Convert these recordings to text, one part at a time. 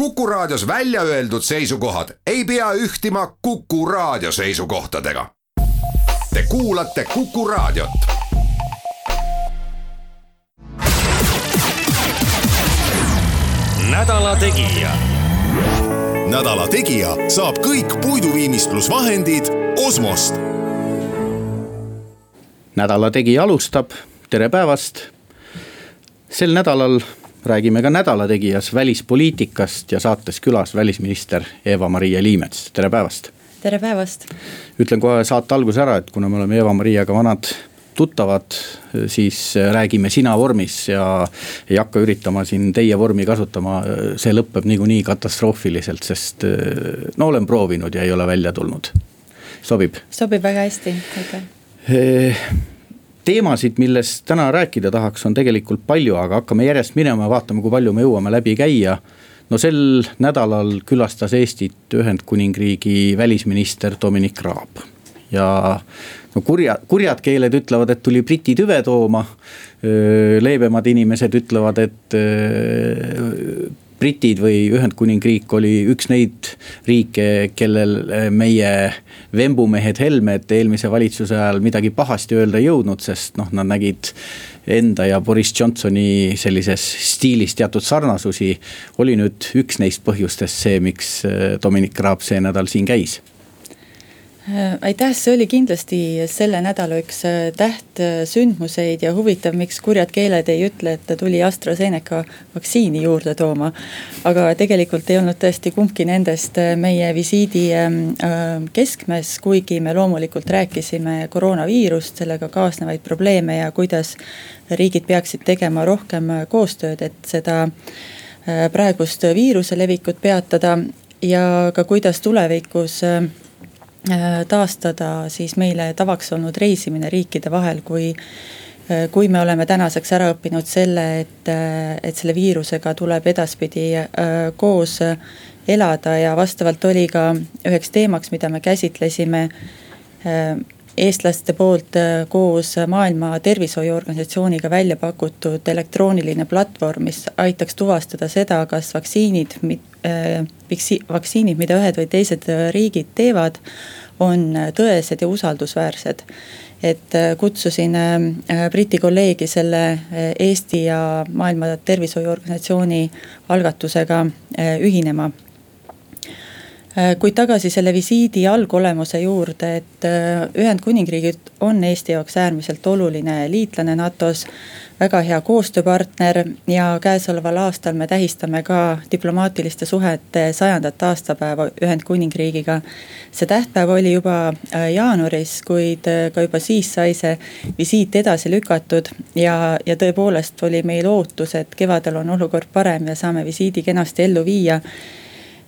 Kuku Raadios välja öeldud seisukohad ei pea ühtima Kuku Raadio seisukohtadega. Te kuulate Kuku Raadiot. nädala Tegija. nädala Tegija saab kõik puiduviimistlusvahendid Osmost. nädala Tegija alustab, tere päevast. sel nädalal räägime ka Nädala Tegijas välispoliitikast ja saates külas välisminister Eva-Maria Liimets, tere päevast. tere päevast. ütlen kohe saate alguse ära, et kuna me oleme Eva-Mariaga vanad tuttavad, siis räägime sina vormis ja ei hakka üritama siin teie vormi kasutama. see lõpeb niikuinii katastroofiliselt, sest no olen proovinud ja ei ole välja tulnud. sobib? sobib väga hästi, aitäh teemasid, millest täna rääkida tahaks, on tegelikult palju, aga hakkame järjest minema ja vaatame, kui palju me jõuame läbi käia. no sel nädalal külastas Eestit Ühendkuningriigi välisminister Dominic Raab ja no kurja, kurjad keeled ütlevad, et tuli Briti tüve tooma. leebemad inimesed ütlevad, et britid või Ühendkuningriik oli üks neid riike, kellel meie vembumehed Helmed eelmise valitsuse ajal midagi pahasti öelda ei jõudnud, sest noh, nad nägid enda ja Boris Johnsoni sellises stiilis teatud sarnasusi. oli nüüd üks neist põhjustest see, miks Dominic Raab see nädal siin käis aitäh, see oli kindlasti selle nädala üks äh, tähtsündmuseid ja huvitav, miks kurjad keeled ei ütle, et ta tuli AstraZeneca vaktsiini juurde tooma. aga tegelikult ei olnud tõesti kumbki nendest äh, meie visiidi ähm, keskmes, kuigi me loomulikult rääkisime koroonaviirust, sellega kaasnevaid probleeme ja kuidas riigid peaksid tegema rohkem koostööd, et seda praegust viiruse levikut peatada ja ka kuidas tulevikus Äh, taastada siis meile tavaks olnud reisimine riikide vahel, kui äh, kui me oleme tänaseks ära õppinud selle, et, äh, et selle viirusega tuleb edaspidi koos elada. Ja vastavalt oli ka üheks teemaks, mida me käsitlesime eestlaste poolt koos Maailma Tervishoiuorganisatsiooniga välja pakutud elektrooniline platvorm, mis aitaks tuvastada seda, kas vaktsiinid, vaktsiinid, mida ühed või teised riigid teevad, on tõesed ja usaldusväärsed. et kutsusin Briti kolleegi selle Eesti ja Maailma Tervishoiuorganisatsiooni algatusega ühinema kuid tagasi selle visiidi algolemuse juurde, et Ühendkuningriigid on Eesti jaoks äärmiselt oluline liitlane NATO-s väga hea koostööpartner ja käesoleval aastal me tähistame ka diplomaatiliste suhete sajandat aastapäeva Ühendkuningriigiga. see tähtpäev oli juba äh, jaanuaris, kuid äh, ka juba siis sai see visiit edasi lükatud ja, ja tõepoolest oli meil ootus, et kevadel on olukord parem ja saame visiidi kenasti ellu viia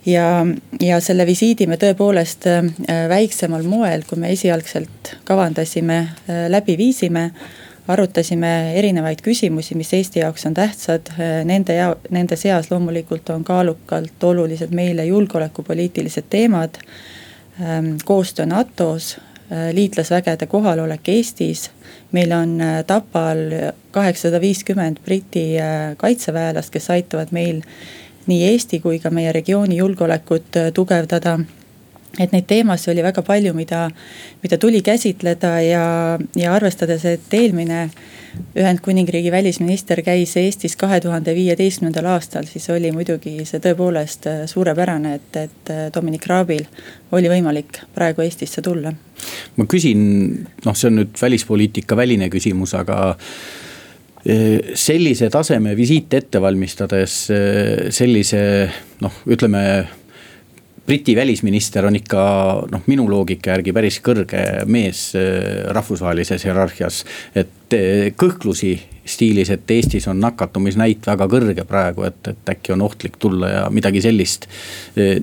ja, ja selle visiidi me tõepoolest äh, väiksemal moel, kui me esialgselt kavandasime, läbi viisime arutasime erinevaid küsimusi, mis Eesti jaoks on tähtsad, nende ja nende seas loomulikult on kaalukalt olulised meile julgeolekupoliitilised teemad. Ähm, koostöö NATO-s, äh, liitlasvägede kohalolek Eestis. meil on äh, Tapal kaheksasada viiskümmend Briti äh, kaitseväelast, kes aitavad meil nii Eesti kui ka meie regiooni julgeolekut tugevdada et neid teemasid oli väga palju, mida, mida tuli käsitleda ja, ja arvestades, et eelmine Ühendkuningriigi välisminister käis Eestis kahe tuhande viieteistkümnendal aastal, siis oli muidugi see tõepoolest suurepärane, et, et Dominic Raabil oli võimalik praegu Eestisse tulla. ma küsin, noh, see on nüüd välispoliitika väline küsimus, aga sellise taseme visiite ette valmistades sellise noh, ütleme Briti välisminister on ikka noh, minu loogika järgi päris kõrge mees rahvusvahelises hierarhias. et kõhklusi stiilis, et Eestis on nakatumisnäit väga kõrge praegu, et, et äkki on ohtlik tulla ja midagi sellist.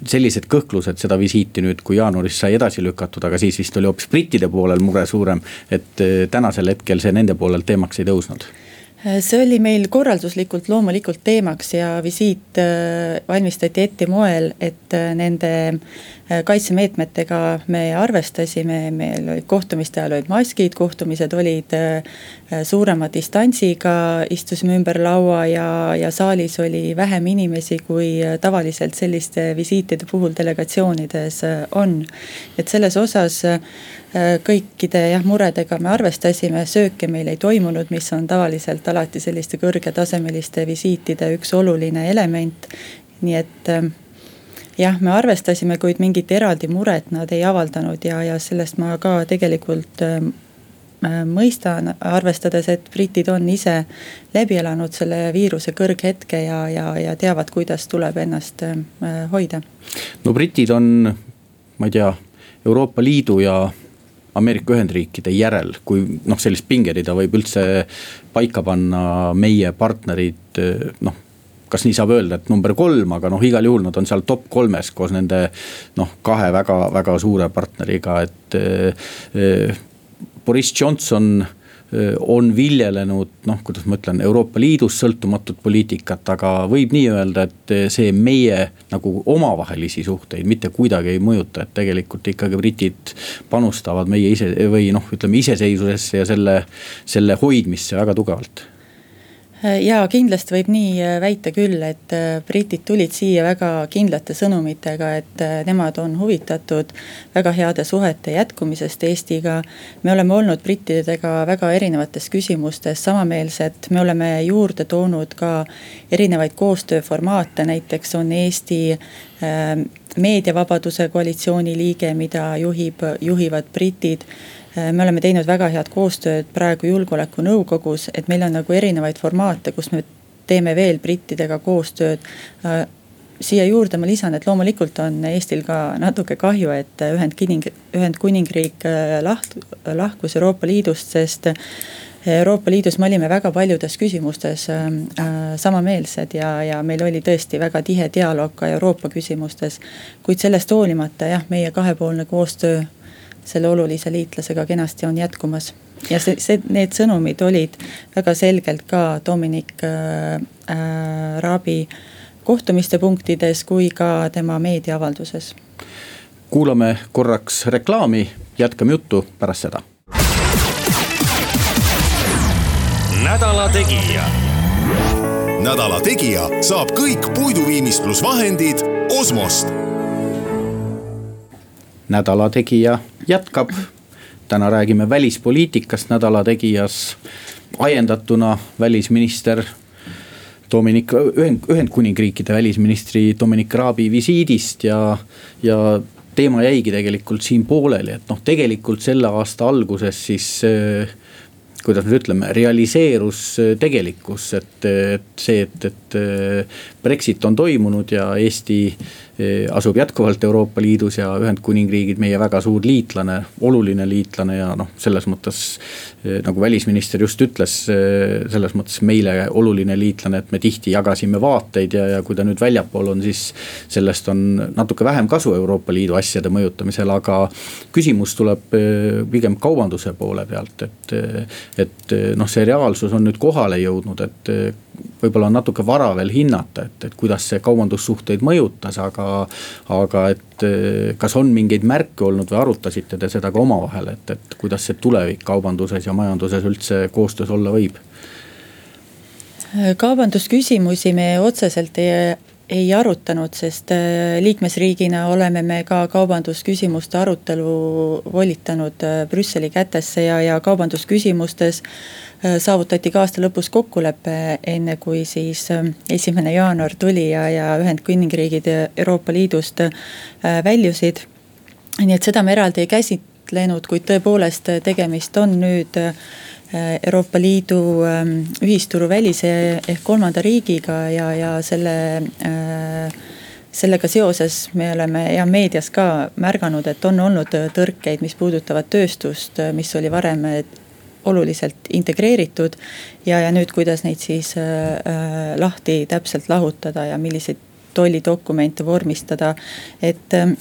Sellised kõhklused seda visiiti nüüd, kui jaanuaris sai edasi lükatud, aga siis vist oli hoopis brittide poolel mure suurem. et tänasel hetkel see nende poolelt teemaks ei tõusnud see oli meil korralduslikult loomulikult teemaks ja visiit äh, valmistati ette moel, et äh, nende äh, kaitsemeetmetega me arvestasime, meil olid kohtumiste ajal olid maskid, kohtumised olid suurema distantsiga, istusime ümber laua ja, ja saalis oli vähem inimesi, kui tavaliselt selliste visiitide puhul delegatsioonides on. et selles osas kõikide jah muredega me arvestasime, sööke meil ei toimunud, mis on tavaliselt alati selliste kõrgetasemeliste visiitide üks oluline element. nii et äh, jah, me arvestasime, kuid mingit eraldi muret nad ei avaldanud ja, ja sellest ma ka tegelikult äh, mõistan, arvestades, et britid on ise läbi elanud selle viiruse kõrghetke ja, ja, ja teavad, kuidas tuleb ennast hoida. no britid on, ma ei tea, Euroopa Liidu ja Ameerika Ühendriikide järel, kui noh, sellist pingerida võib üldse paika panna meie partnerid noh kas nii saab öelda, et number kolm, aga noh, igal juhul nad on seal top kolmes koos nende noh, kahe väga-väga suure partneriga, et eh,. Boris Johnson on viljelenud noh, kuidas ma ütlen, Euroopa Liidus sõltumatut poliitikat, aga võib nii öelda, et see meie nagu omavahelisi suhteid mitte kuidagi ei mõjuta, et tegelikult ikkagi britid panustavad meie ise või noh, ütleme iseseisvusesse ja selle, selle hoidmisse väga tugevalt ja kindlasti võib nii äh, väita küll, et äh, britid tulid siia väga kindlate sõnumitega, et nemad on huvitatud väga heade suhete jätkumisest Eestiga. me oleme olnud brittidega väga erinevates küsimustes samameelsed, me oleme juurde toonud ka erinevaid koostööformaate, näiteks on Eesti meediavabaduse koalitsiooni liige, mida juhib, juhivad britid. Äh, me oleme teinud väga head koostööd praegu julgeolekunõukogus, et meil on nagu erinevaid formaate, kus me teeme veel brittidega koostööd äh, siia juurde ma lisan, et loomulikult on Eestil ka natuke kahju, et Ühendkining, Ühendkuningriik äh, laht-, lahkus Euroopa Liidust, sest. Euroopa Liidus me olime väga paljudes küsimustes äh, samameelsed ja, ja meil oli tõesti väga tihe dialoog ka Euroopa küsimustes. kuid sellest hoolimata jah, meie kahepoolne koostöö selle olulise liitlasega kenasti on jätkumas. ja see, see, need sõnumid olid väga selgelt ka Dominic äh, äh, Raabi kohtumiste punktides kui ka tema meediaavalduses. kuulame korraks reklaami, jätkame juttu pärast seda. nädala Tegija. nädala Tegija saab kõik puiduviimistlusvahendid Osmost nädala Tegija jätkab. täna räägime välispoliitikast Nädala Tegijas ajendatuna välisminister Dominic, Ühend, Ühendkuningriikide välisministri Dominic Raabi visiidist ja, ja teema jäigi tegelikult siin pooleli, et noh, tegelikult selle aasta alguses siis kuidas nüüd ütleme, realiseerus tegelikkus, et, et see, et, et äh, Brexit on toimunud ja Eesti Eh, asub jätkuvalt Euroopa Liidus ja Ühendkuningriigid meie väga suur liitlane, oluline liitlane ja noh, selles mõttes. Eh, nagu välisminister just ütles, eh, selles mõttes meile oluline liitlane, et me tihti jagasime vaateid ja, ja kui ta nüüd väljapool on, siis. sellest on natuke vähem kasu Euroopa Liidu asjade mõjutamisel, aga küsimus tuleb pigem kaubanduse poole pealt, et. et noh, see reaalsus on nüüd kohale jõudnud, et võib-olla on natuke vara veel hinnata, et, et kuidas see kaubandussuhteid mõjutas, aga. aga et eh, kas on mingeid märke olnud või arutasite te seda ka omavahel, et, et kuidas see tulevik kaubanduses ja majanduses üldse koostöös olla võib? kaubandusküsimusi me otseselt ei, ei arutanud, sest eh, liikmesriigina oleme me ka kaubandusküsimuste arutelu volitanud eh, Brüsseli kätesse ja, ja kaubandusküsimustes Äh, saavutati ka aasta lõpus kokkulepe, enne kui siis äh, esimene jaanuar tuli ja, ja Ühendkuningriigid Euroopa Liidust äh, väljusid. nii et seda me eraldi ei käsitlenud, kuid tõepoolest tegemist on nüüd Euroopa Liidu ähm, ühisturu välise ehk kolmanda riigiga ja, ja selle sellega seoses me oleme ja meedias ka märganud, et on olnud tõrkeid, mis puudutavad tööstust, mis oli varem oluliselt integreeritud. ja, ja nüüd, kuidas neid siis äh, äh, lahti täpselt lahutada ja milliseid tollidokumente vormistada, et äh,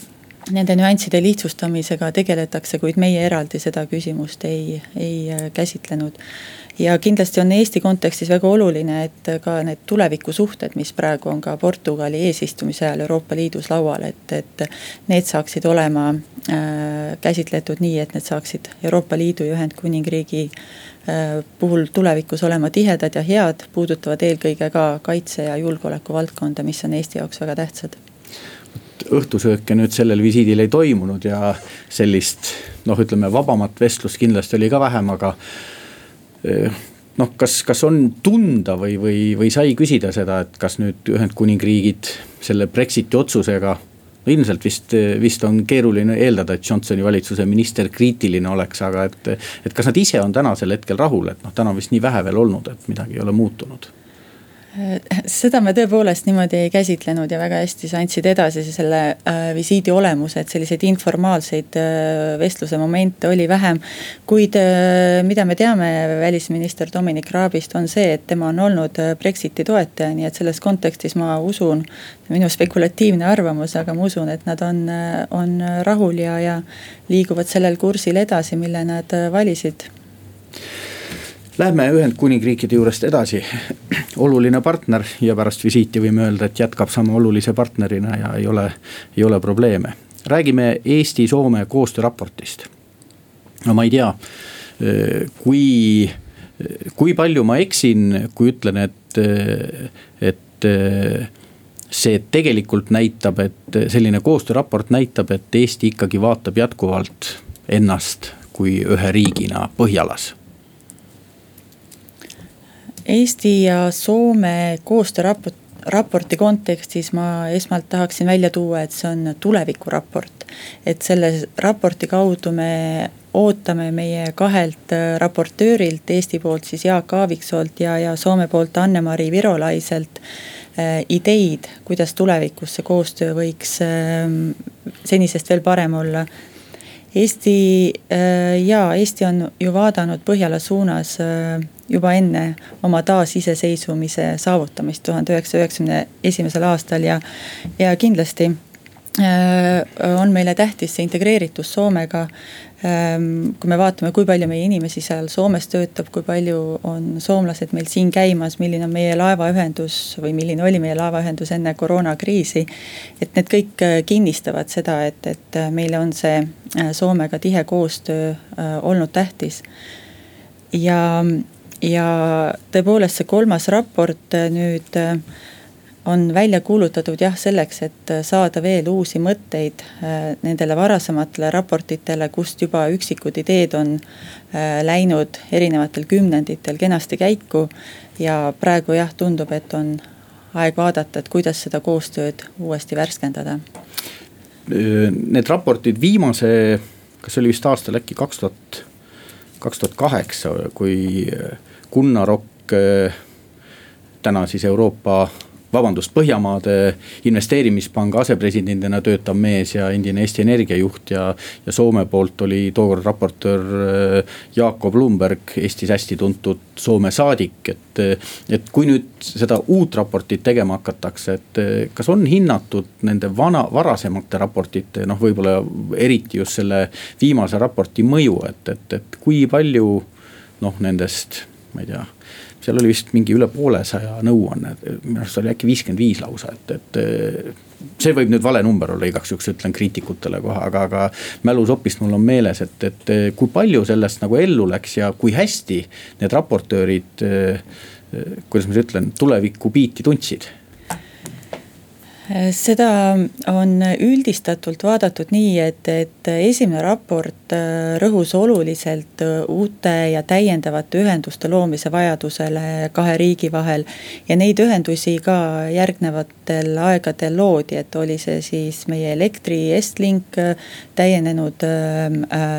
nende nüansside lihtsustamisega tegeletakse, kuid meie eraldi seda küsimust ei, ei käsitlenud ja kindlasti on Eesti kontekstis väga oluline, et ka need tulevikusuhted, mis praegu on ka Portugali eesistumise ajal Euroopa Liidus laual, et, et need saaksid olema äh, käsitletud nii, et need saaksid Euroopa Liidu ja Ühendkuningriigi äh, puhul tulevikus olema tihedad ja head, puudutavad eelkõige ka kaitse ja julgeoleku valdkonda, mis on Eesti jaoks väga tähtsad. Õhtusööke nüüd sellel visiidil ei toimunud ja sellist noh, ütleme vabamat vestlust kindlasti oli ka vähem, aga noh, kas, kas on tunda või, või, või sai küsida seda, et kas nüüd Ühendkuningriigid selle Brexiti otsusega. no ilmselt vist, vist on keeruline eeldada, et Johnsoni valitsuse minister kriitiline oleks, aga et. et kas nad ise on tänasel hetkel rahul, et noh, täna on vist nii vähe veel olnud, et midagi ei ole muutunud seda me tõepoolest niimoodi ei käsitlenud ja väga hästi sa andsid edasi selle äh, visiidi olemuse, et selliseid informaalseid äh, vestluse momente oli vähem. kuid äh, mida me teame välisminister Dominic Raabist on see, et tema on olnud Brexiti toetaja, nii et selles kontekstis ma usun. minu spekulatiivne arvamus, aga ma usun, et nad on, on rahul ja, ja liiguvad sellel kursil edasi, mille nad valisid Lähme Ühendkuningriikide juurest edasi. oluline partner ja pärast visiiti võime öelda, et jätkab sama olulise partnerina ja ei ole, ei ole probleeme. räägime Eesti-Soome koostööraportist. no ma ei tea, kui, kui palju ma eksin, kui ütlen, et, et see tegelikult näitab, et selline koostööraport näitab, et Eesti ikkagi vaatab jätkuvalt ennast kui ühe riigina Põhjalas Eesti ja Soome koostööraport raporti kontekstis ma esmalt tahaksin välja tuua, et see on tulevikuraport. et selle raporti kaudu me ootame meie kahelt raportöörilt, Eesti poolt siis Jaak Aaviksoolt ja, ja Soome poolt Anne-Mari Virolaiselt äh,. ideid, kuidas tulevikus see koostöö võiks äh, senisest veel parem olla Eesti äh, ja Eesti on ju vaadanud Põhjala suunas äh, juba enne oma taasiseseisvumise saavutamist tuhande üheksasaja üheksakümne esimesel aastal ja, ja kindlasti äh, on meile tähtis see integreeritus Soomega. Ähm, kui me vaatame, kui palju meie inimesi seal Soomes töötab, kui palju on soomlased meil siin käimas, milline on meie laevaühendus või milline oli meie laevaühendus enne koroonakriisi. et need kõik äh, kinnistavad seda, et, et meile on see äh, Soomega tihe koostöö olnud tähtis. ja ja tõepoolest, see kolmas raport äh, nüüd äh, on välja kuulutatud jah, selleks, et äh, saada veel uusi mõtteid nendele varasematele raportitele, kust juba üksikud ideed on läinud erinevatel kümnenditel kenasti käiku. ja praegu jah, tundub, et on aeg vaadata, et kuidas seda koostööd uuesti värskendada. Need raportid viimase, kas see oli vist aastal äkki kaks tuhat, kaks tuhat kaheksa, kui Gunnarok, eh, täna siis Euroopa vabandust, Põhjamaade investeerimispanga asepresidendina töötav mees ja endine Eesti Energia juht ja. ja Soome poolt oli tookord raportöör eh, Jakob Blumberg, Eestis hästi tuntud Soome saadik, et. et kui nüüd seda uut raportit tegema hakatakse, et kas on hinnatud nende vana, varasemate raportite, noh, võib-olla eriti just selle viimase raporti mõju, et, et, et kui palju noh, nendest ma ei tea seal oli vist mingi üle poolesaja nõuanne, minu arust oli äkki viiskümmend viis lausa, et, et. see võib nüüd vale number olla, igaks juhuks ütlen kriitikutele kohe, aga, aga mälusopist mul on meeles, et, et kui palju sellest nagu ellu läks ja kui hästi need raportöörid. kuidas ma siis ütlen, tuleviku biiti tundsid seda on üldistatult vaadatud nii, et, et esimene raport äh, rõhus oluliselt äh, uute ja täiendavate ühenduste loomise vajadusele kahe riigi vahel. ja neid ühendusi ka järgnevatel aegadel loodi, et oli see siis meie elektri Estlink, äh, täienenud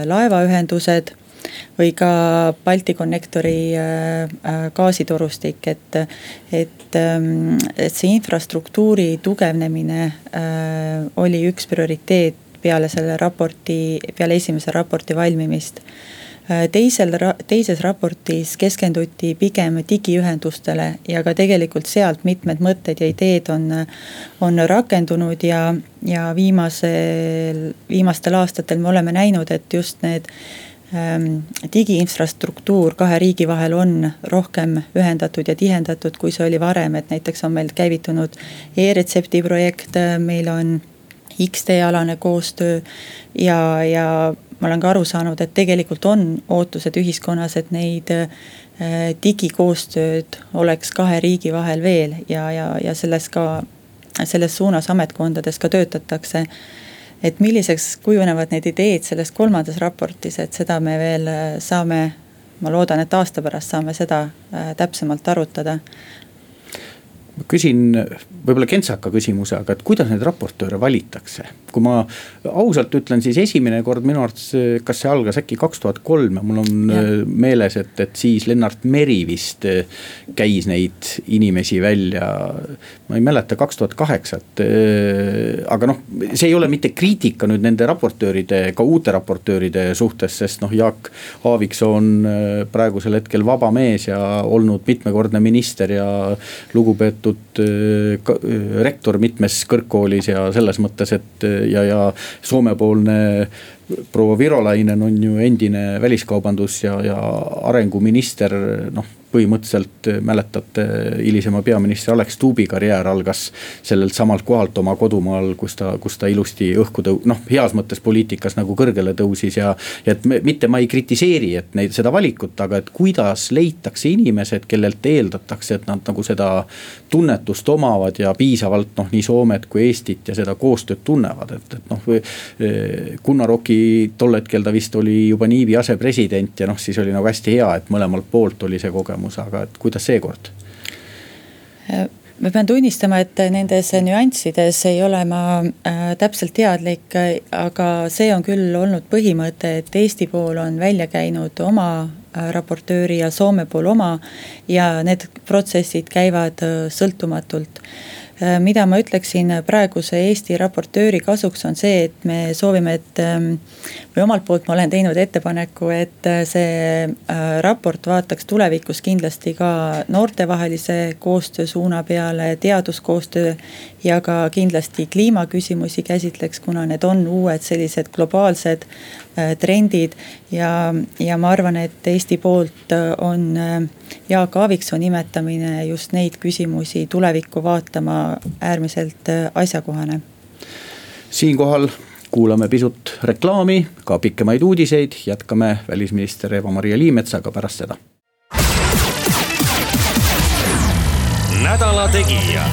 laevaühendused või ka Balticconnectori äh, äh, gaasitorustik, et, et, ähm, et see infrastruktuuri tugevnemine äh, oli üks prioriteet peale selle raporti, peale esimese raporti valmimist. Teisel, teises raportis keskenduti pigem digiühendustele ja ka tegelikult sealt mitmed mõtted ja ideed on, on rakendunud ja, ja viimasel, viimastel aastatel me oleme näinud, et just need digiinfrastruktuur kahe riigi vahel on rohkem ühendatud ja tihendatud, kui see oli varem, et näiteks on meil käivitunud e-retsepti projekt, meil on X-tee alane koostöö ja, ja ma olen ka aru saanud, et tegelikult on ootused ühiskonnas, et neid äh, digikoostööd oleks kahe riigi vahel veel ja, ja, ja selles ka, selles suunas ametkondades ka töötatakse et milliseks kujunevad need ideed selles kolmandas raportis, et seda me veel äh, saame, ma loodan, et aasta pärast saame seda äh, täpsemalt arutada küsin võib-olla kentsaka küsimuse, aga et kuidas neid raportööre valitakse? kui ma ausalt ütlen, siis esimene kord minu arvates, kas see algas äkki kaks tuhat kolm ja mul on ja. Meeles, et, et siis Lennart Meri vist äh, käis neid inimesi välja. ma ei mäleta, kaks tuhat kaheksa, et äh, aga noh, see ei ole mitte kriitika nüüd nende raportööride, ka uute raportööride suhtes, sest noh, Jaak Aaviksoo on praegusel hetkel vaba mees ja olnud mitmekordne minister ja lugupeetud tuntud äh, äh, rektor mitmes kõrgkoolis ja selles mõttes, et äh, ja, ja Soome-poolne proua Virolainen on ju endine väliskaubandus ja, ja arenguminister, noh põhimõtteliselt äh, mäletate, hilisema peaministri Alex Stuubi karjäär algas sellelt samalt kohalt oma kodumaal, kus ta, kus ta ilusti õhku tõu-, noh, heas mõttes poliitikas nagu kõrgele tõusis ja. ja et me, mitte ma ei kritiseeri, et neid, seda valikut, aga et kuidas leitakse inimesed, kellelt eeldatakse, et nad nagu seda tunnetust omavad ja piisavalt noh, nii Soomet kui Eestit ja seda koostööd tunnevad, et, et noh. Gunnar Oki tol hetkel ta vist oli juba Niivi asepresident ja noh, siis oli nagu hästi hea, et mõlemalt poolt oli see kogemus aga et kuidas seekord? ma pean tunnistama, et nendes nüanssides ei ole ma äh, täpselt teadlik, aga see on küll olnud põhimõte, et Eesti pool on välja käinud oma äh, raportööri ja Soome pool oma. ja need protsessid käivad äh, sõltumatult mida ma ütleksin praeguse Eesti raportööri kasuks, on see, et me soovime, et ähm, või omalt poolt ma olen teinud ettepaneku, et äh, see äh, raport vaataks tulevikus kindlasti ka noortevahelise koostöö suuna peale, teaduskoostöö ja ka kindlasti kliimaküsimusi käsitleks, kuna need on uued sellised globaalsed Äh, trendid ja, ja ma arvan, et Eesti poolt on Jaak Aaviksoo nimetamine just neid küsimusi tulevikku vaatama äärmiselt asjakohane. siinkohal kuulame pisut reklaami, ka pikemaid uudiseid, jätkame välisminister Eva-Maria Liimetsaga pärast seda. nädala Tegija.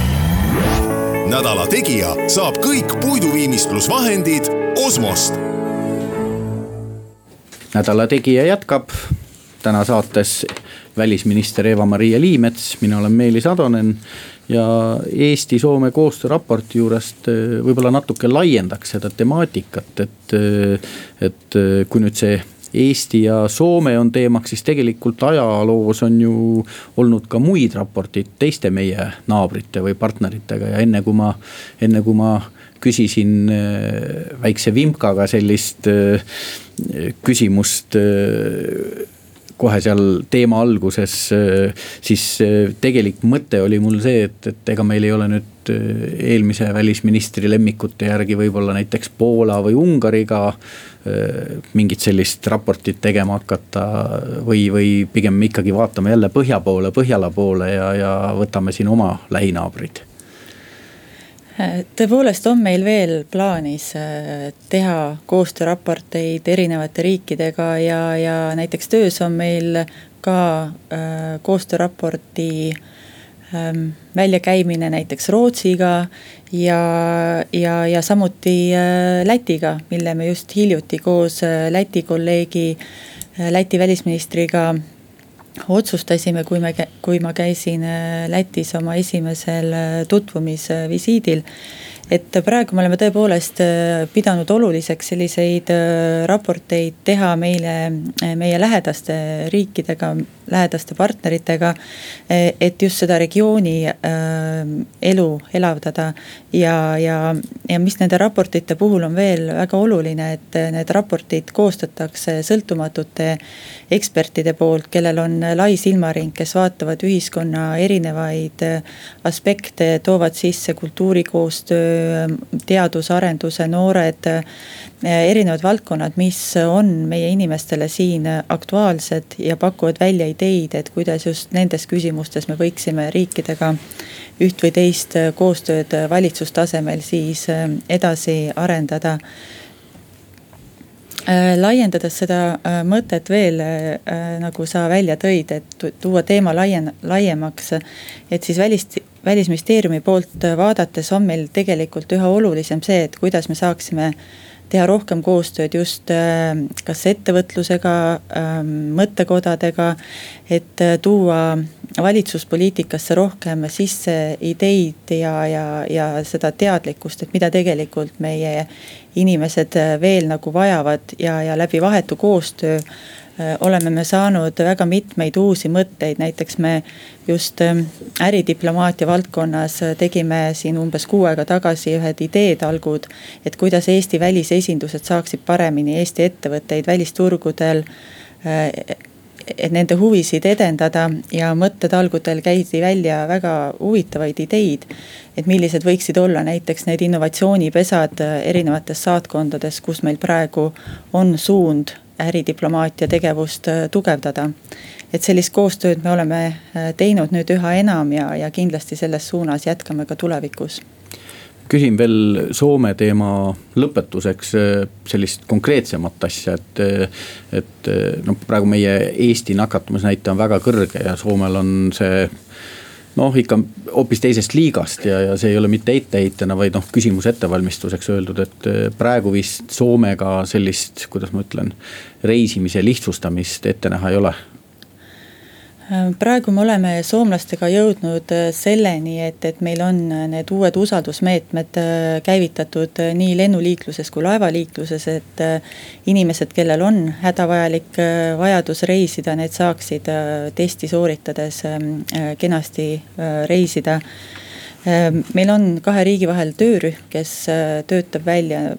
nädala Tegija saab kõik puiduviimistlusvahendid Osmost nädala Tegija jätkab. täna saates välisminister Eva-Maria Liimets, mina olen Meelis Atonen. Ja Eesti-Soome koostööraporti juurest eh, võib-olla natuke laiendaks seda temaatikat, et, eh, et eh, kui nüüd see Eesti ja Soome on teemaks, siis tegelikult ajaloos on ju olnud ka muid raporteid teiste meie naabrite või partneritega ja enne kui ma, enne kui ma küsisin väikse vimkaga sellist küsimust kohe seal teema alguses, siis tegelik mõte oli mul see, et, et ega meil ei ole nüüd eelmise välisministri lemmikute järgi võib-olla näiteks Poola või Ungariga mingit sellist raportit tegema hakata. või, või pigem ikkagi vaatame jälle põhja poole, Põhjala poole ja, ja võtame siin oma lähinaabrid tõepoolest on meil veel plaanis äh, teha koostööraporteid erinevate riikidega ja, ja näiteks töös on meil ka äh, koostööraporti ähm, väljakäimine näiteks Rootsiga ja, ja, ja samuti äh, Lätiga, mille me just hiljuti koos Läti kolleegi, Läti välisministriga otsustasime, kui me, kui ma käisin äh, Lätis oma esimesel äh, tutvumisvisiidil. et praegu me oleme tõepoolest äh, pidanud oluliseks selliseid raporteid teha meile, meie lähedaste riikidega, lähedaste partneritega. et just seda regiooni elu elavdada ja, ja, ja mis nende raportite puhul on veel väga oluline, et need raportid koostatakse sõltumatute ekspertide poolt, kellel on lai silmaring, kes vaatavad ühiskonna erinevaid aspekte, toovad sisse kultuurikoostöö, teadusarenduse, noored erinevad valdkonnad, mis on meie inimestele siin aktuaalsed ja pakuvad välja ideid, et kuidas just nendes küsimustes me võiksime riikidega üht või teist koostööd valitsustasemel siis edasi arendada Äh, laiendades seda äh, mõtet veel, äh, nagu sa välja tõid, et tuua teema laien-, laiemaks. et siis välis, välisministeeriumi poolt vaadates on meil tegelikult üha olulisem see, et kuidas me saaksime teha rohkem koostööd just kas ettevõtlusega, ähm, mõttekodadega. et tuua valitsuspoliitikasse rohkem sisse ideid ja, ja, ja seda teadlikkust, et mida tegelikult meie inimesed äh, veel nagu vajavad ja, ja läbi vahetu koostöö äh, oleme me saanud väga mitmeid uusi mõtteid, näiteks me just ähm, äridiplomaatia valdkonnas äh, tegime siin umbes kuu aega tagasi ühed ideetalgud. et kuidas Eesti välisesindused saaksid paremini Eesti ettevõtteid välisturgudel et nende huvisid edendada ja mõttetalgudel käidi välja väga huvitavaid ideid. et millised võiksid olla näiteks need innovatsioonipesad erinevates saatkondades, kus meil praegu on suund äridiplomaatia tegevust tugevdada. et sellist koostööd me oleme teinud nüüd üha enam ja, ja kindlasti selles suunas jätkame ka tulevikus küsin veel Soome teema lõpetuseks äh, sellist konkreetsemat asja, et. Äh, et äh, noh, praegu meie Eesti nakatumisnäitaja on väga kõrge ja Soomel on see noh, ikka hoopis teisest liigast ja, ja see ei ole mitte etteheitena, vaid noh, küsimuse ettevalmistuseks öeldud, et praegu vist Soomega sellist, kuidas ma ütlen, reisimise lihtsustamist ette näha ei ole praegu me oleme soomlastega jõudnud äh, selleni, et, et meil on äh, need uued usaldusmeetmed käivitatud nii lennuliikluses kui laevaliikluses, et. inimesed, kellel on hädavajalik vajadus reisida, need saaksid testi sooritades ähm, kenasti reisida. meil on kahe riigi vahel töörühm, kes töötab välja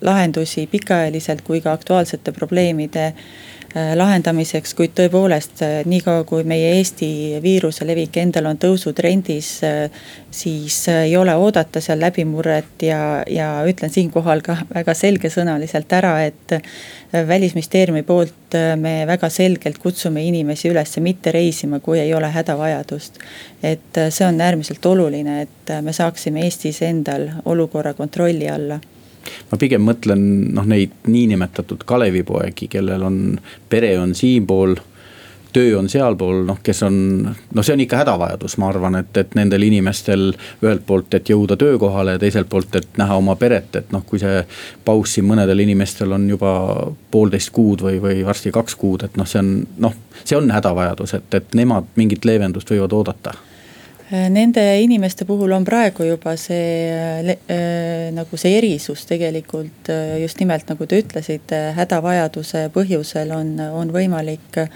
lahendusi pikaajaliselt kui ka aktuaalsete probleemide Äh, lahendamiseks, kuid tõepoolest äh, niikaua, kui meie Eesti viiruse levik endal on tõusutrendis, äh, siis ei ole oodata seal läbimurret ja, ja ütlen siinkohal ka väga selgesõnaliselt ära, et välisministeeriumi poolt me väga selgelt kutsume inimesi üles mitte reisima, kui ei ole hädavajadust. et see on äärmiselt oluline, et me saaksime Eestis endal olukorra kontrolli alla ma pigem mõtlen noh, neid niinimetatud Kalevipoegi, kellel on, pere on siinpool töö on sealpool, noh, kes on, no see on ikka hädavajadus, ma arvan, et, et nendel inimestel ühelt poolt, et jõuda töökohale ja teiselt poolt, et näha oma peret, et noh, kui see paus siin mõnedel inimestel on juba poolteist kuud või, või varsti kaks kuud, et noh, see on noh, see on hädavajadus, et, et nemad mingit leevendust võivad oodata Nende inimeste puhul on praegu juba see äh, nagu see erisus tegelikult äh, just nimelt nagu te ütlesite, hädavajaduse põhjusel on, on võimalik äh,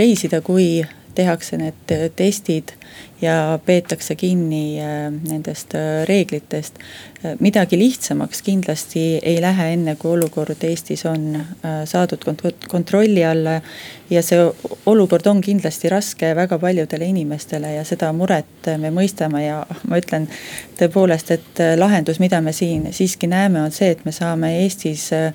reisida, kui tehakse need testid ja peetakse kinni äh, nendest äh, reeglitest. Äh, midagi lihtsamaks kindlasti ei lähe, enne kui olukord Eestis on saadud kontrolli alla. ja see olukord on kindlasti raske väga paljudele inimestele ja seda muret me mõistame ja ma ütlen tõepoolest, et lahendus, mida me siin siiski näeme, on see, et me saame Eestis Äh,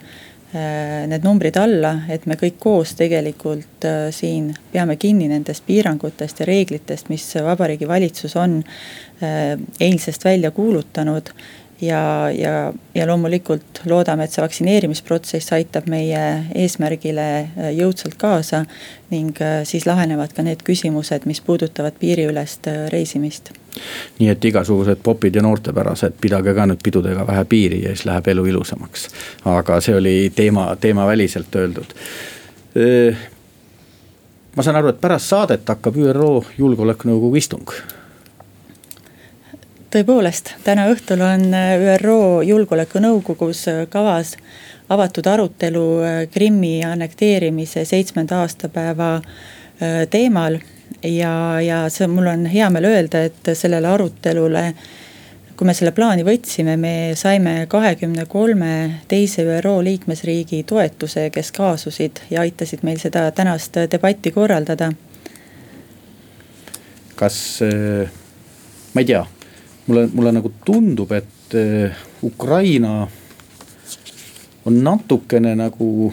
need numbrid alla, et me kõik koos tegelikult äh, siin peame kinni nendest piirangutest ja reeglitest, mis Vabariigi Valitsus on äh, eilsest välja kuulutanud ja, ja, ja loomulikult loodame, et see vaktsineerimisprotsess aitab meie eesmärgile äh, jõudsalt kaasa. ning äh, siis lahenevad ka need küsimused, mis puudutavad piiriülest äh, reisimist. nii et igasugused popid ja noortepärased, pidage ka nüüd pidudega vähe piiri ja siis läheb elu ilusamaks. aga see oli teema, teemaväliselt öeldud ma saan aru, et pärast saadet hakkab ÜRO Julgeolekunõukogu istung tõepoolest, täna õhtul on äh, ÜRO Julgeolekunõukogus äh, kavas avatud arutelu äh, Krimmi annekteerimise seitsmenda aastapäeva teemal ja, ja see, mul on hea meel öelda, et sellele arutelule kui me selle plaani võtsime, me saime kahekümne kolme teise ÜRO liikmesriigi toetuse, kes kaasusid ja aitasid meil seda tänast debatti korraldada. kas, ma ei tea, mulle, mulle nagu tundub, et äh, Ukraina on natukene nagu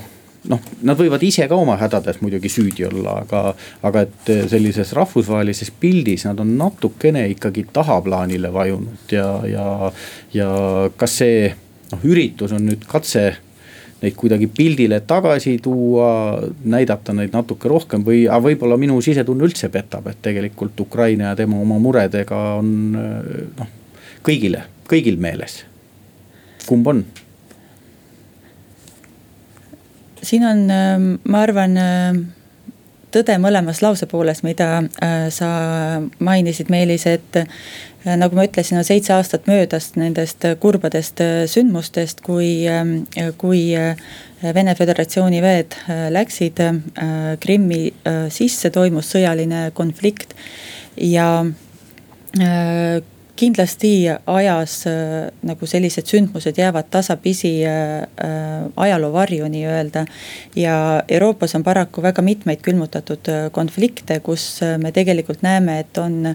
noh, nad võivad ise ka oma hädades muidugi süüdi olla, aga, aga et sellises rahvusvahelises pildis nad on natukene ikkagi tahaplaanile vajunud ja, ja, ja kas see noh, üritus on nüüd katse neid kuidagi pildile tagasi tuua, näidata neid natuke rohkem või, aga võib-olla minu sisetunne üldse petab, et tegelikult Ukraina ja tema oma muredega on noh, kõigile, kõigil meeles. kumb on? siin on, ähm, ma arvan, ähm, tõde mõlemas lause pooles, mida äh, sa mainisid, Meelis, et nagu ma ütlesin, on seitse aastat möödas nendest kurbadest äh, sündmustest, kui, ähm, kui Vene Föderatsiooni väed läksid Krimmi sisse, toimus sõjaline konflikt ja kindlasti ajas äh, nagu sellised sündmused jäävad tasapisi äh, äh, ajaloo varju nii-öelda. ja Euroopas on paraku väga mitmeid külmutatud konflikte, kus me tegelikult näeme, et on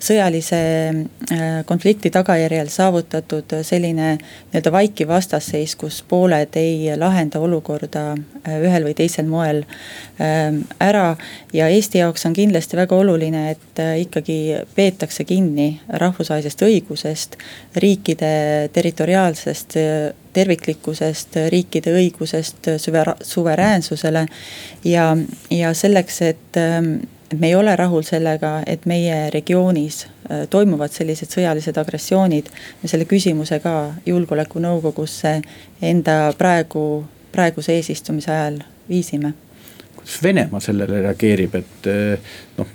sõjalise konflikti tagajärjel saavutatud selline nii-öelda vaikiv vastasseis, kus pooled ei lahenda olukorda ühel või teisel moel ära. ja Eesti jaoks on kindlasti väga oluline, et ikkagi peetakse kinni rahvusvahelisest rahvusvahelisest õigusest, riikide territoriaalsest terviklikkusest, riikide õigusest süver-, suveräänsusele. ja, ja selleks, et et me ei ole rahul sellega, et meie regioonis äh, toimuvad sellised sõjalised agressioonid. me selle küsimuse ka julgeolekunõukogusse enda praegu, praeguse eesistumise ajal viisime kuidas Venemaa sellele reageerib, et eh, noh,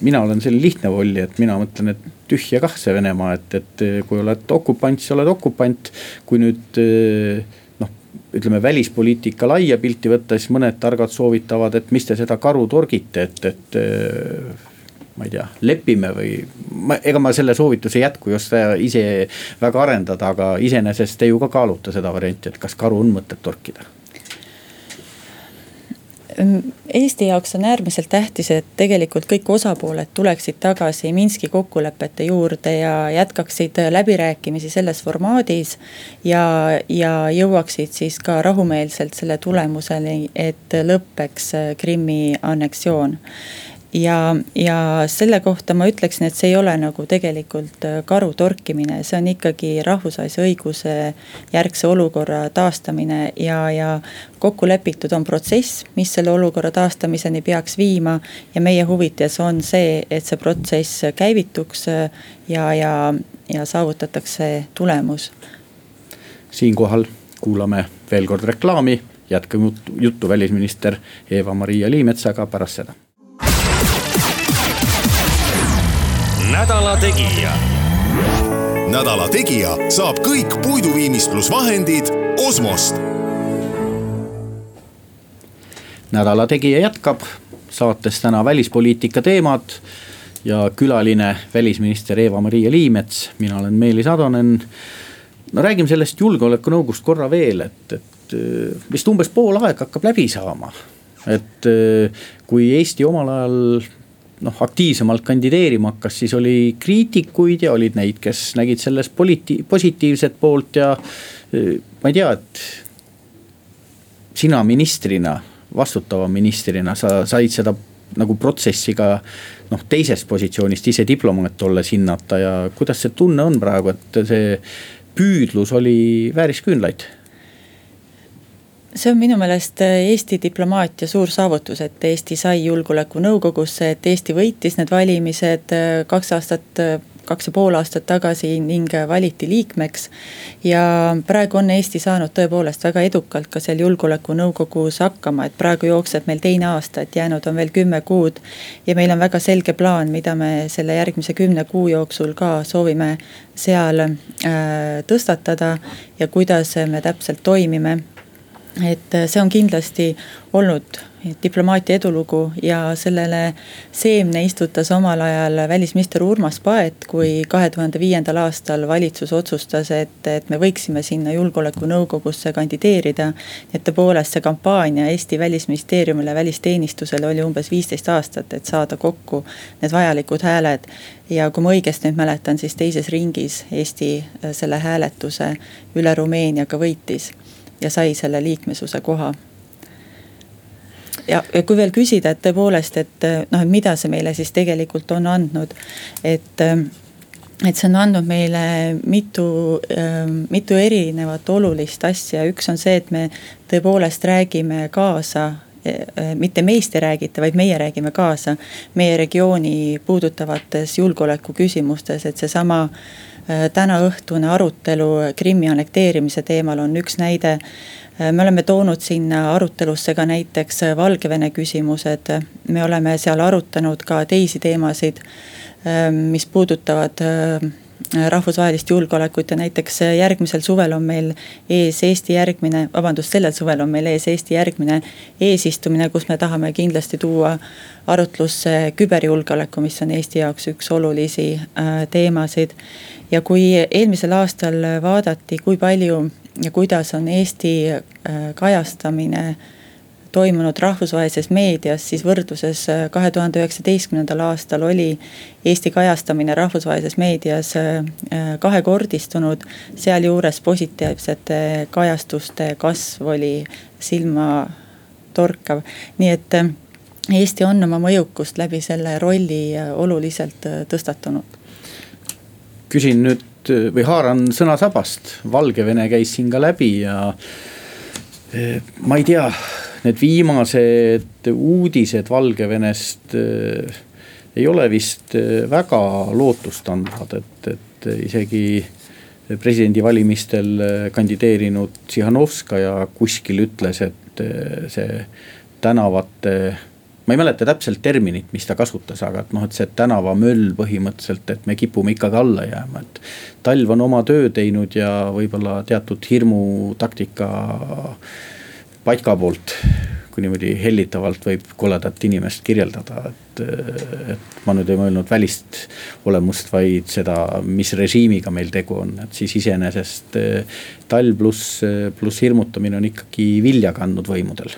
mina olen selline lihtne volli, et mina mõtlen, et tühja kah see Venemaa, et, et eh, kui oled okupant, siis oled okupant. kui nüüd eh, noh, ütleme välispoliitika laia pilti võtta, siis mõned targad soovitavad, et mis te seda karu torgite, et, et ma ei tea, lepime või ma, ega ma selle soovituse ei jätku just ise väga arendada, aga iseenesest te ju ka kaalute seda varianti, et kas karu on mõtet torkida Eesti jaoks on äärmiselt tähtis, et tegelikult kõik osapooled tuleksid tagasi Minski kokkulepete juurde ja jätkaksid läbirääkimisi selles formaadis. ja, ja jõuaksid siis ka rahumeelselt selle tulemuseni, et lõpeks Krimmi anneksioon ja, ja selle kohta ma ütleksin, et see ei ole nagu tegelikult äh, karu torkimine, see on ikkagi rahvusvahelise õiguse järgse olukorra taastamine ja, ja kokku lepitud on protsess, mis selle olukorra taastamiseni peaks viima. ja meie huvides on see, et see protsess käivituks äh, ja, ja, ja saavutatakse tulemus. siinkohal kuulame veel kord reklaami, jätkame juttu välisminister Eva-Maria Liimetsaga pärast seda nädala Tegija. nädala Tegija saab kõik puiduviimistlusvahendid Osmost. nädala Tegija jätkab saates täna välispoliitika teemad ja külaline välisminister Eva-Maria Liimets, mina olen Meelis Atonen. no räägime sellest julgeolekunõukogust korra veel, et, et vist umbes pool aega hakkab läbi saama. et kui Eesti omal ajal noh, aktiivsemalt kandideerima hakkas, siis oli kriitikuid ja olid neid, kes nägid selles politi-, positiivset poolt ja ma ei tea, et. sina ministrina, vastutava ministrina, sa said seda nagu protsessi ka noh, teisest positsioonist ise diplomaat olles hinnata ja kuidas see tunne on praegu, et see püüdlus oli vääris küünlaid see on minu meelest äh, Eesti diplomaatia suur saavutus, et Eesti sai julgeolekunõukogusse, et Eesti võitis need valimised äh, kaks aastat äh, kaks ja pool aastat tagasi ning valiti liikmeks. ja praegu on Eesti saanud tõepoolest väga edukalt ka seal julgeolekunõukogus hakkama, et praegu jookseb meil teine aasta, et jäänud on veel kümme kuud. ja meil on väga selge plaan, mida me selle järgmise kümne kuu jooksul ka soovime seal äh, tõstatada ja kuidas me täpselt toimime et see on kindlasti olnud diplomaatia edulugu ja sellele seemne istutas omal ajal välisminister Urmas Paet, kui kahe tuhande viiendal aastal valitsus otsustas, et, et me võiksime sinna julgeolekunõukogusse kandideerida. et tõepoolest see kampaania Eesti välisministeeriumile, välisteenistusele oli umbes viisteist aastat, et saada kokku need vajalikud hääled. ja kui ma õigesti nüüd mäletan, siis teises ringis Eesti selle hääletuse üle Rumeeniaga võitis ja sai selle liikmesuse koha. Ja, ja kui veel küsida, et tõepoolest, et noh, et mida see meile siis tegelikult on andnud, et et see on andnud meile mitu, mitu erinevat olulist asja, üks on see, et me tõepoolest räägime kaasa mitte meist ei räägita, vaid meie räägime kaasa meie regiooni puudutavates julgeoleku küsimustes, et seesama tänaõhtune arutelu Krimmi annekteerimise teemal on üks näide. Äh, me oleme toonud sinna arutelusse ka näiteks äh, Valgevene küsimused, me oleme seal arutanud ka teisi teemasid, äh, mis puudutavad rahvusvahelist julgeolekut ja näiteks järgmisel suvel on meil ees Eesti järgmine, vabandust, sellel suvel on meil ees Eesti järgmine eesistumine, kus me tahame kindlasti tuua arutlusse küberjulgeoleku, mis on Eesti jaoks üks olulisi teemasid. ja kui eelmisel aastal vaadati, kui palju ja kuidas on Eesti äh, kajastamine toimunud rahvusvahelises meedias, siis võrdluses äh, kahe tuhande üheksateistkümnendal aastal oli Eesti kajastamine rahvusvahelises meedias äh, kahekordistunud. sealjuures positiivsete kajastuste kasv oli silmatorkav, nii et Eesti on oma mõjukust läbi selle rolli oluliselt tõstatunud. küsin nüüd või haaran sõnasabast, Valgevene käis siin ka läbi ja ma ei tea, need viimased uudised Valgevenest e, ei ole vist e, väga lootustandvad, et, et isegi presidendivalimistel kandideerinud Tsihhanovskaja kuskil ütles, et see tänavate ma ei mäleta täpselt terminit, mis ta kasutas, aga et noh, et see tänavamöll põhimõtteliselt, et me kipume ikkagi alla jääma, et. talv on oma töö teinud ja võib-olla teatud hirmutaktika Patka poolt, kui niimoodi hellitavalt võib koledat inimest kirjeldada, et. et ma nüüd ei mõelnud välist olemust, vaid seda, mis režiimiga meil tegu on, et siis iseenesest talv pluss, pluss hirmutamine on ikkagi vilja kandnud võimudel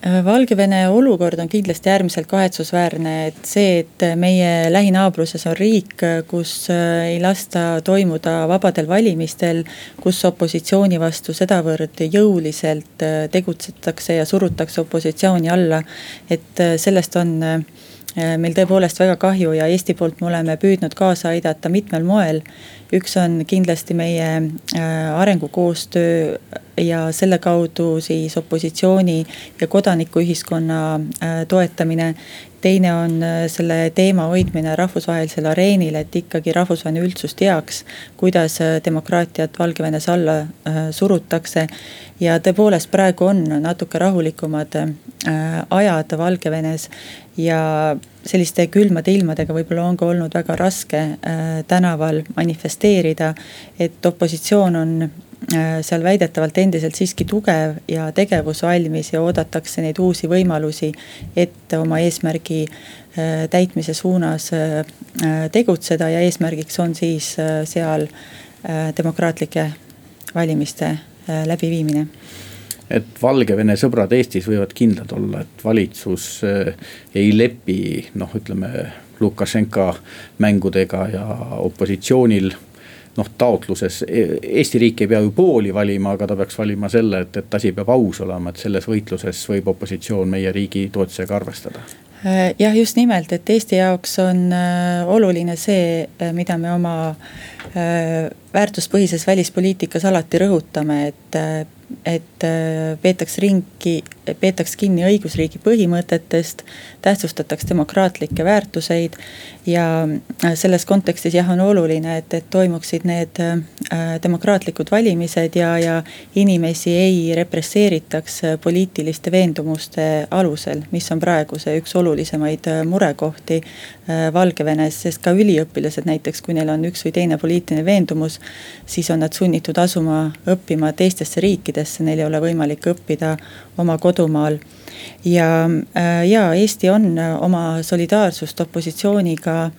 Valgevene olukord on kindlasti äärmiselt kahetsusväärne, et see, et meie lähinaabruses on riik, kus äh, ei lasta toimuda vabadel valimistel. kus opositsiooni vastu sedavõrd jõuliselt äh, tegutsetakse ja surutakse opositsiooni alla. et sellest on meil tõepoolest väga kahju ja Eesti poolt me oleme püüdnud kaasa aidata mitmel moel üks on kindlasti meie äh, arengukoostöö ja selle kaudu siis opositsiooni ja kodanikuühiskonna äh, toetamine. teine on äh, selle teema hoidmine rahvusvahelisel areenil, et ikkagi rahvusvaheline üldsus teaks, kuidas demokraatiat Valgevenes alla surutakse. ja tõepoolest praegu on natuke rahulikumad ajad Valgevenes ja selliste külmade ilmadega võib-olla on ka olnud väga raske äh, tänaval manifesteerida. et opositsioon on äh, seal väidetavalt endiselt siiski tugev ja tegevusvalmis ja oodatakse neid uusi võimalusi, et oma eesmärgi äh, täitmise suunas tegutseda ja eesmärgiks on siis seal demokraatlike valimiste läbiviimine et Valgevene sõbrad Eestis võivad kindlad olla, et valitsus eh, ei lepi noh, ütleme Lukašenka mängudega ja opositsioonil noh, taotluses, e-, Eesti riik ei pea ju pooli valima, aga ta peaks valima selle, et, et asi peab aus olema, et selles võitluses võib opositsioon meie riigi toetusega arvestada. Äh, jah, just nimelt, et Eesti jaoks on äh, oluline see, äh, mida me oma väärtuspõhises välispoliitikas alati rõhutame, et et äh, peetaks ringi, peetaks kinni õigusriigi põhimõtetest, tähtsustataks demokraatlikke väärtuseid. ja äh, selles kontekstis jah, on oluline, et, et toimuksid need äh, demokraatlikud valimised ja, ja inimesi ei represseeritaks poliitiliste veendumuste alusel, mis on praegu see üks olulisemaid murekohti Valgevenes, sest ka üliõpilased näiteks, kui neil on üks või teine poliitiline veendumus. siis on nad sunnitud asuma õppima teistesse riikidesse, neil ei ole võimalik õppida oma kodumaal ja, äh, ja Eesti on oma solidaarsust opositsiooniga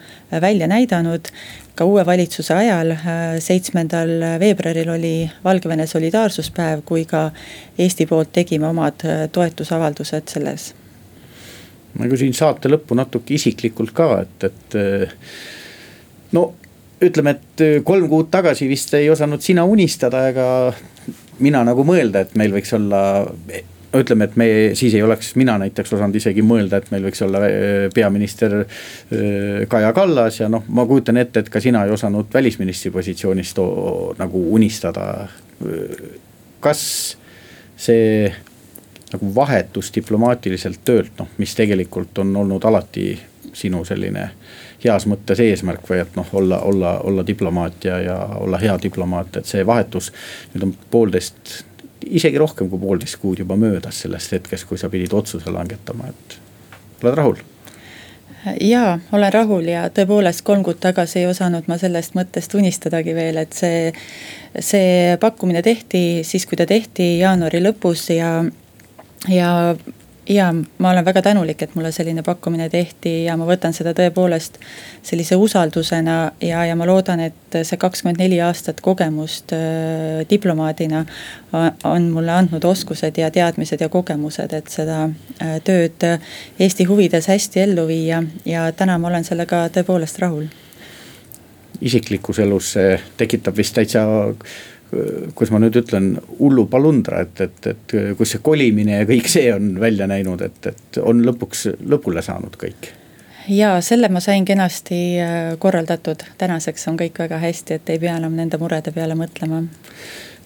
välja näidanud ka uue valitsuse ajal, äh, seitsmendal veebruaril oli Valgevene solidaarsuspäev, kui ka Eesti poolt tegime omad äh, toetusavaldused selles. ma küsin saate lõppu natuke isiklikult ka, et, et äh, no ütleme, et kolm kuud tagasi vist ei osanud sina unistada ega mina nagu mõelda, et meil võiks olla ütleme, et me siis ei oleks mina näiteks osanud isegi mõelda, et meil võiks olla äh, peaminister äh, Kaja Kallas ja noh, ma kujutan ette, et ka sina ei osanud välisministri positsioonist nagu unistada. kas see nagu vahetus diplomaatiliselt töölt, noh, mis tegelikult on olnud alati sinu selline heas mõttes eesmärk või et noh, olla, olla, olla diplomaat ja, ja olla hea diplomaat, et see vahetus nüüd on poolteist isegi rohkem kui poolteist kuud juba möödas sellest hetkest, kui sa pidid otsuse langetama, et oled rahul? jaa, olen rahul ja tõepoolest kolm kuud tagasi ei osanud ma sellest mõttest unistadagi veel, et see, see pakkumine tehti siis, kui ta tehti jaanuari lõpus ja, ja ja ma olen väga tänulik, et mulle selline pakkumine tehti ja ma võtan seda tõepoolest sellise usaldusena ja, ja ma loodan, et see kakskümmend neli aastat kogemust äh, diplomaadina on mulle andnud oskused ja teadmised ja kogemused, et seda äh, tööd Eesti huvides hästi ellu viia ja täna ma olen sellega tõepoolest rahul. isiklikus elus see tekitab vist täitsa kuidas ma nüüd ütlen, hullu palundra, et, et, et kus see kolimine ja kõik see on välja näinud, et, et on lõpuks lõpule saanud kõik ja selle ma sain kenasti äh, korraldatud, tänaseks on kõik väga hästi, et ei pea enam nende murede peale mõtlema.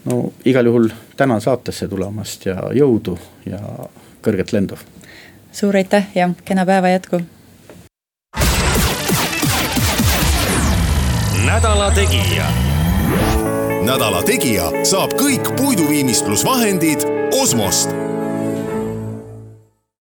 no igal juhul tänan saatesse tulemast ja jõudu ja kõrget lendu. suur aitäh ja kena päeva jätku. nädala Tegija nädala Tegija saab kõik puiduviimistlusvahendid Osmost